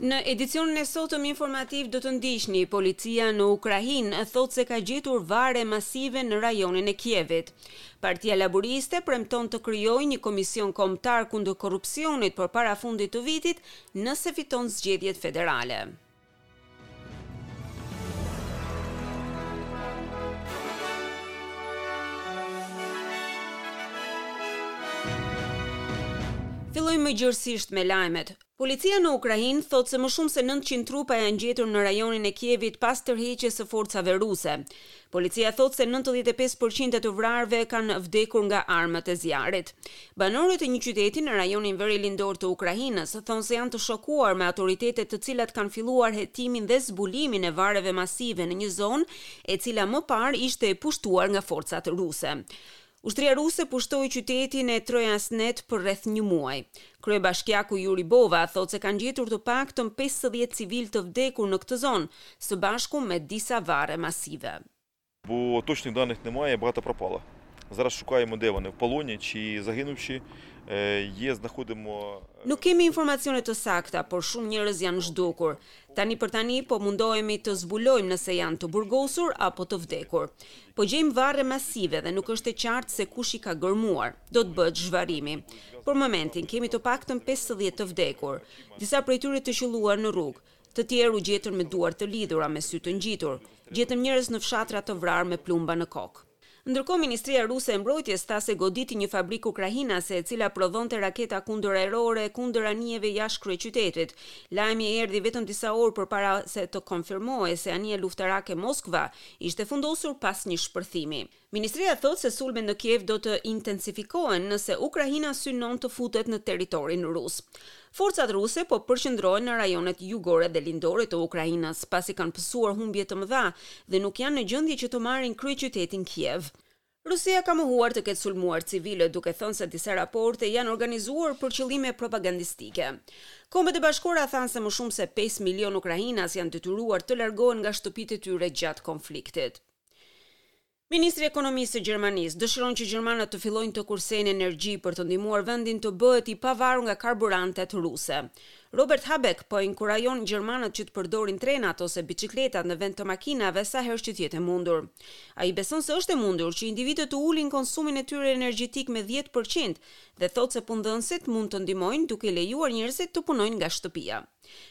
Në edicionin e sotëm informativ do të ndiqni policia në Ukrainë thotë se ka gjetur varre masive në rajonin e Kievit. Partia Laburiste premton të krijojë një komision kombëtar kundër korrupsionit përpara fundit të vitit nëse fiton zgjedhjet federale. Fillojmë më gjerësisht me lajmet. Policia në Ukrainë thotë se më shumë se nëntëqind trupa janë gjetur në rajonin e Kievit pas tërheqjes së forcave ruse. Policia thotë se nëntëdhjetë e pesë për qind e të vrarëve kanë vdekur nga armët e zjarrit. Banorët e një qyteti në rajonin verilindor të Ukrainës thonë se janë të shokuar me autoritetet të cilat kanë filluar hetimin dhe zbulimin e varreve masive në një zonë e cila më parë ishte e pushtuar nga forcat ruse. Ushtria ruse pushtoi qytetin e Trostjanec për rreth një muaj. Kryebashkiaku Yuri Bova thotë se kanë gjetur të paktën pesëdhjetë civilë të vdekur në këtë zonë, së bashku me disa varre masive. Bo tochnih danih nemaje bahato propalo. Zaraz shukajemo de vony v poloni chi zahinuvshi je znahodimo. Nuk kemi informacione të sakta, por shumë njerëz janë zhdukur. Tani për tani po mundohemi të zbulojmë nëse janë të burgosur apo të vdekur. Po gjejmë varre masive dhe nuk është e qartë se kush i ka gërmuar. Do të bëhet zhvarrimi. Për momentin kemi të paktën pesëdhjetë të vdekur. Disa prej tyre të qëlluar në rrugë. Të tjerë u gjetën me duar të lidhura, me sy të ngjitur. Gjetëm njerëz në fshatra të vrarë me plumba në kokë. Ndërkohë ministria ruse e mbrojtjes tha se goditi një fabrikë ukrainase e cila prodhonte raketa kundërajrore e kundër anijeve jashtë kryeqytetit. Lajmi erdhi vetëm disa orë përpara se të konfirmohej se anija luftarake Moskva ishte fundosur pas një shpërthimi. Ministria thotë se sulmet në Kiev do të intensifikohen nëse Ukraina synon të futet në territorin rus. Forcat ruse po përqendrohen në rajonet jugore dhe lindore të Ukrainës, pasi kanë pësuar humbje të mëdha dhe nuk janë në gjendje që të marrin kryeqytetin Kiev. Rusia ka mohuar të ketë sulmuar civilët, duke thënë se disa raporte janë organizuar për qëllime propagandistike. Kombet e Bashkuara thanë se më shumë se pesë milionë ukrainas janë detyruar të largohen nga shtëpitë e tyre gjatë konfliktit. Ministri i Ekonomisë së Gjermanisë dëshiron që gjermanët të fillojnë të kursejnë energji për të ndihmuar vendin të bëhet i pavarur nga karburantet ruse. Robert Habeck po inkurajon gjermanët që të përdorin trenat ose biçikletat në vend të makinave sa herë që të jetë e mundur. Ai beson se është e mundur që individët të ulin konsumin e tyre energjetik me dhjetë përqind dhe thotë se punëdhënësit mund të ndihmojnë duke i lejuar njerëzit të punojnë nga shtëpia.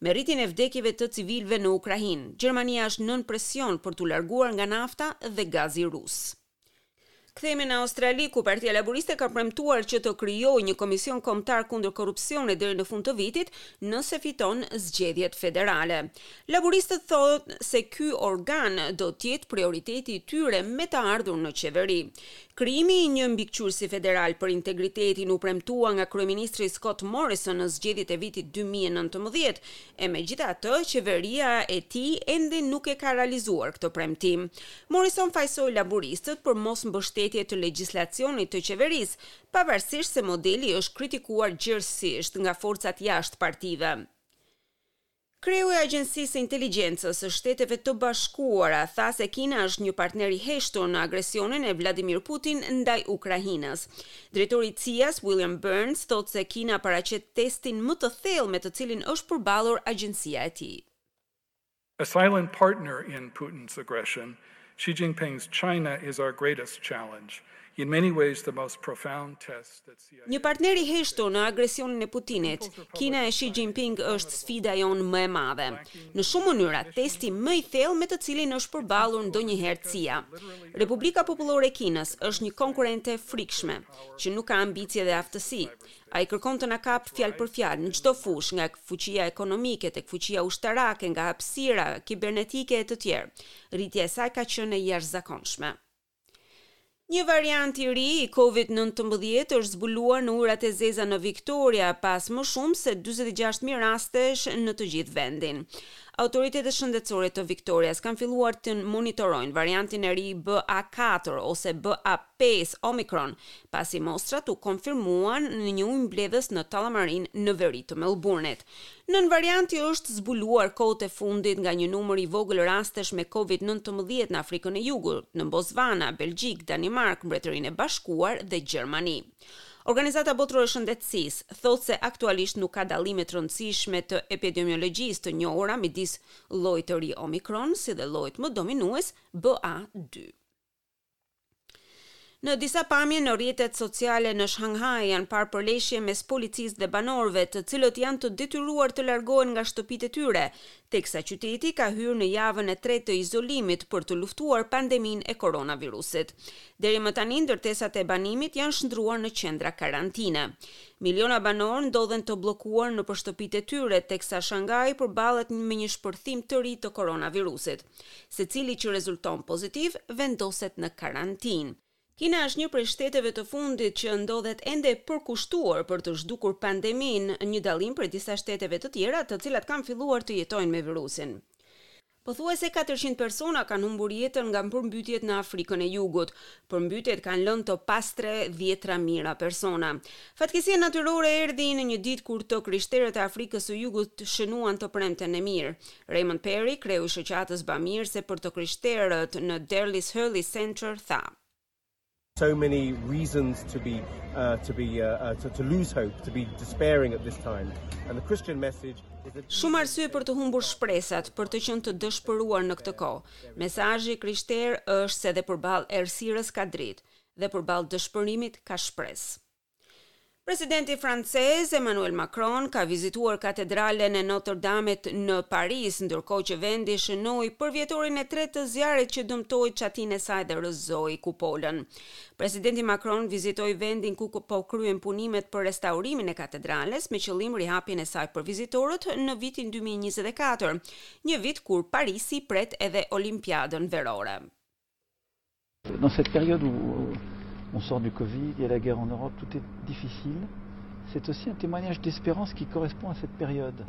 Me rritjen e vdekjeve të civilëve në Ukrainë, Gjermania është nën presion për t'u larguar nga nafta dhe gazi rus. Kthehemi në Australi, ku Partia Laburiste ka premtuar që të krijojë një komision kombëtar kundër korrupsionit deri në fund të vitit, nëse fiton zgjedhjet federale. Laburistët thonë se ky organ do të jetë prioriteti i tyre me të ardhur në qeveri. Krijimi i një mbikëqyrësi federal për integritetin u premtua nga kryeministri Scott Morrison në zgjedhjet e vitit dy mijë e nëntëmbëdhjetë, e megjithatë, qeveria e tij ende nuk e ka realizuar këtë premtim. Morrison fajësoi laburistët për mosmbështetje të legjislacionit të qeverisë, pavarësisht se modeli është kritikuar gjerësisht nga forcat jashtë partive. Kreu i Agjencisë së Inteligjencës së Shteteve të Bashkuara tha se Kina është një partner i heshtur në agresionin e Vladimir Putin ndaj Ukrainës. Drejtori i CIA-s, William Burns, thotë se Kina paraqet testin më të thellë me të cilin është përballur agjencia e tij. A silent partner in Putin's aggression, Xi Jinping's China is our greatest challenge, in many ways the most profound test that. Një partner i heshtur në agresionin e Putinit, Kina e Xi Jinping është sfida jonë më e madhe. Në shumë mënyra, testi më i thellë me të cilin është përballur ndonjëherë CIA. Republika Popullore e Kinës është një konkurrente e frikshme, që nuk ka ambicie dhe aftësi. Ai kërkon të na kapë fjalë për fjalë, në çdo fushë, nga fuqia ekonomike, tek fuqia ushtarake, nga hapësira kibernetike e të tjerë. Rritja e saj ka qenë e jashtëzakonshme. Një variant i ri i Covid nëntëmbëdhjetë është zbuluar në ujërat e zeza në Victoria, pas më shumë se dyzet e gjashtë mijë rastesh në të gjithë vendin. Autoritetet shëndetësore të Victorias kanë filluar të monitorojnë variantin e ri BA katër ose BA pesë Omicron, pasi mostrat u konfirmuan në një ujëmbledhës në Tullamarine në veri të Melburnit. Nënvarianti është zbuluar kohët e fundit nga një numër i vogël rastesh me Covid nëntëmbëdhjetë në Afrikën e Jugut, në Botsvana, Belgjikë, Danimarkë, Mbretërinë e Bashkuar dhe Gjermani. Organizata Botërore e Shëndetësisë thotë se aktualisht nuk ka dallime të rëndësishme të epidemiologjisë të njohura midis llojit të ri Omicron si dhe llojit më dominues BA dy. Në disa pamje në rrjetet sociale në Shanghai janë parë përleshje mes policisë dhe banorëve, të cilët janë të detyruar të largohen nga shtëpitë e tyre, teksa qyteti ka hyrë në javën e tretë të izolimit për të luftuar pandeminë e koronavirusit. Deri më tani ndërtesat e banimit janë shndërruar në qendra karantine. Miliona banorë ndodhen të bllokuar nëpër shtëpitë e tyre, teksa Shanghai përballet me një shpërthim të ri të koronavirusit. Secili që rezulton pozitiv vendoset në karantinë. Kina është një prej shteteve të fundit që ndodhet ende e përkushtuar për të zhdukur pandeminë, një dallim prej disa shteteve të tjera të cilat kanë filluar të jetojnë me virusin. Pothuajse katërqind persona kanë humbur jetën nga përmbytjet në Afrikën e Jugut. Përmbytjet kanë lënë të pastrehë dhjetëra mijëra persona. Fatkeqësia natyrore erdhi në një ditë kur të krishterët e Afrikës së Jugut shënuan të premten e mirë. Raymond Perry, kreu i shoqatës bamirëse për të krishterët në Denis Hurley Centre, tha. so many reasons to be uh, to be uh, uh, to, to lose hope, to be despairing at this time. And the Christian message is that Shumë arsye për të humbur shpresat, për të qenë të dëshpëruar në këtë kohë. Mesazhi i krishterë është se edhe përballë errësirës ka dritë dhe përballë dëshpërimit ka shpresë. Presidenti francez, Emmanuel Macron, ka vizituar katedralen e Notre Dame-it në Paris, ndërkohë që vendi shënoi përvjetorin e tretë të zjarrit që dëmtoi çatinë e saj dhe rrëzoi kupolën. Presidenti Macron vizitoi vendin ku po kryhen punimet për restaurimin e katedrales me qëllim rihapjen e saj për vizitorët në vitin dy mijë e njëzet e katër, një vit kur Parisi pret edhe Olimpiadën Verore. Dans cette période où euh, on sort du Covid, il y a la guerre en Europe, tout est difficile, c'est aussi un témoignage d'espérance qui correspond à cette période.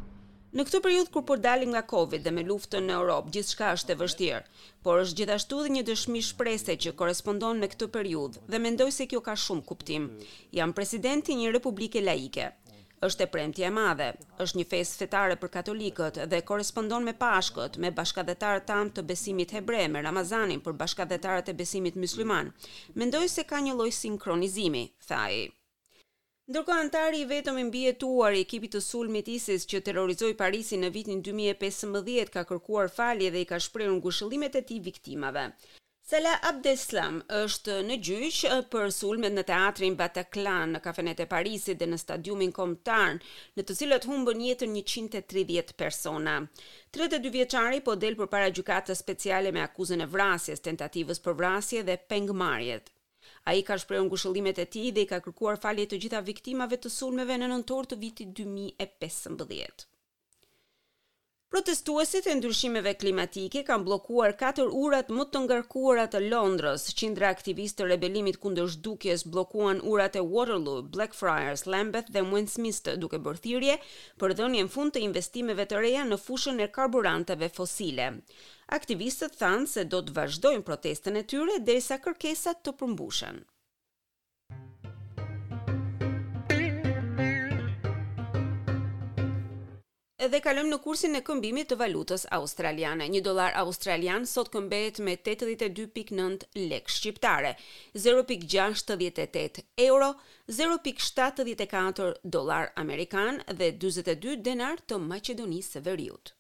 Në këtë periudhë kur po dalim nga Covid dhe me luftën në Europë, gjithçka është e vështirë, por është gjithashtu dhe një dëshmi shprese që korrespondon me këtë periudhë dhe mendoj se kjo ka shumë kuptim. Jam presidenti i një republike laike. Është e premtja e madhe. Është një festë fetare për katolikët dhe korrespondon me Pashkët, me bashkatdhetarët tanë të besimit hebre, me Ramazanin për bashkatdhetarët e besimit mysliman. Mendoj se ka një lloj sinkronizimi, tha ai. Ndërkohë anëtari i vetëm i mbijetuar i ekipit të sulmit ISIS që terrorizoi Parisin në vitin dy mijë e pesëmbëdhjetë ka kërkuar falje dhe i ka shprehur ngushëllimet e tij viktimave. Salah Abdeslam është në gjyq për sulmet në teatrin Bataclan, në kafenetë e Parisit dhe në stadiumin kombëtar, në të cilat humbën jetën njëqind e tridhjetë persona. Tridhjetë e dy vjeçari po del përpara Gjykatës Speciale me akuzën e vrasjes, tentativës për vrasje dhe pengmarrjes. Ai ka shprehur ngushëllimet e tij dhe i ka kërkuar falje të gjitha viktimave të sulmeve në nëntor të vitit dy mijë e pesëmbëdhjetë. Protestuesit e ndryshimeve klimatike kanë bllokuar katër urat më të ngarkuara të Londrës. Qindra aktivistë të rebelimit kundër zhdukjes bllokuan urat e Waterloo, Blackfriars, Lambeth dhe Westminster, duke bërë thirrje për dhënien fund të investimeve të reja në fushën e karburanteve fosile. Aktivistët thanë se do të vazhdojnë protestën e tyre derisa kërkesat të përmbushen. Dhe kalojmë në kursin e këmbimit të valutës australiane. Një dollar australian sot këmbehet me 82.9 lekë shqiptare, 0.68 euro, 0.74 dollar amerikan dhe 42 denar të Maqedonisë së Veriut.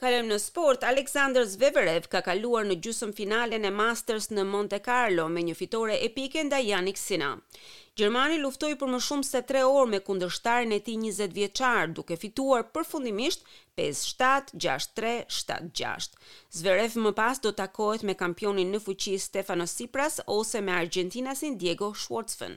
Kalojmë në sport, Alexander Zverev ka kaluar në gjysëmfinalen e Masters në Monte Carlo me një fitore epike ndaj Jannik Sinner. Gjermani luftoi për më shumë se tre orë me kundërshtarin e tij njëzet vjeçar, duke fituar përfundimisht pesë, shtatë, gjashtë, tre, shtatë, gjashtë. Zverev më pas do takohet me kampionin në fuqi Stefanos Tsitsipas ose me argjentinasin Diego Schwartzman.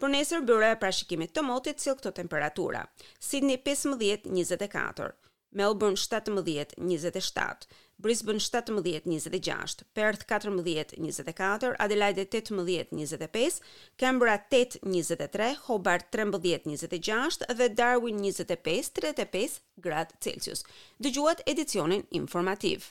Për nesër byroja e parashikimit të motit sjell këto temperatura, Sidni pesëmbëdhjetë, njëzet e katër, Melburn shtatëmbëdhjetë, njëzet e shtatë, Brisbën shtatëmbëdhjetë, njëzet e gjashtë, Perth katërmbëdhjetë, njëzet e katër, Adelaide tetëmbëdhjetë, njëzet e pesë, Kanberra tetë, njëzet e tre, Hobart trembëdhjetë, njëzet e gjashtë dhe Darwin njëzet e pesë, tridhjetë e pesë, gradë Celsius. Dëgjuat edicionin informativ.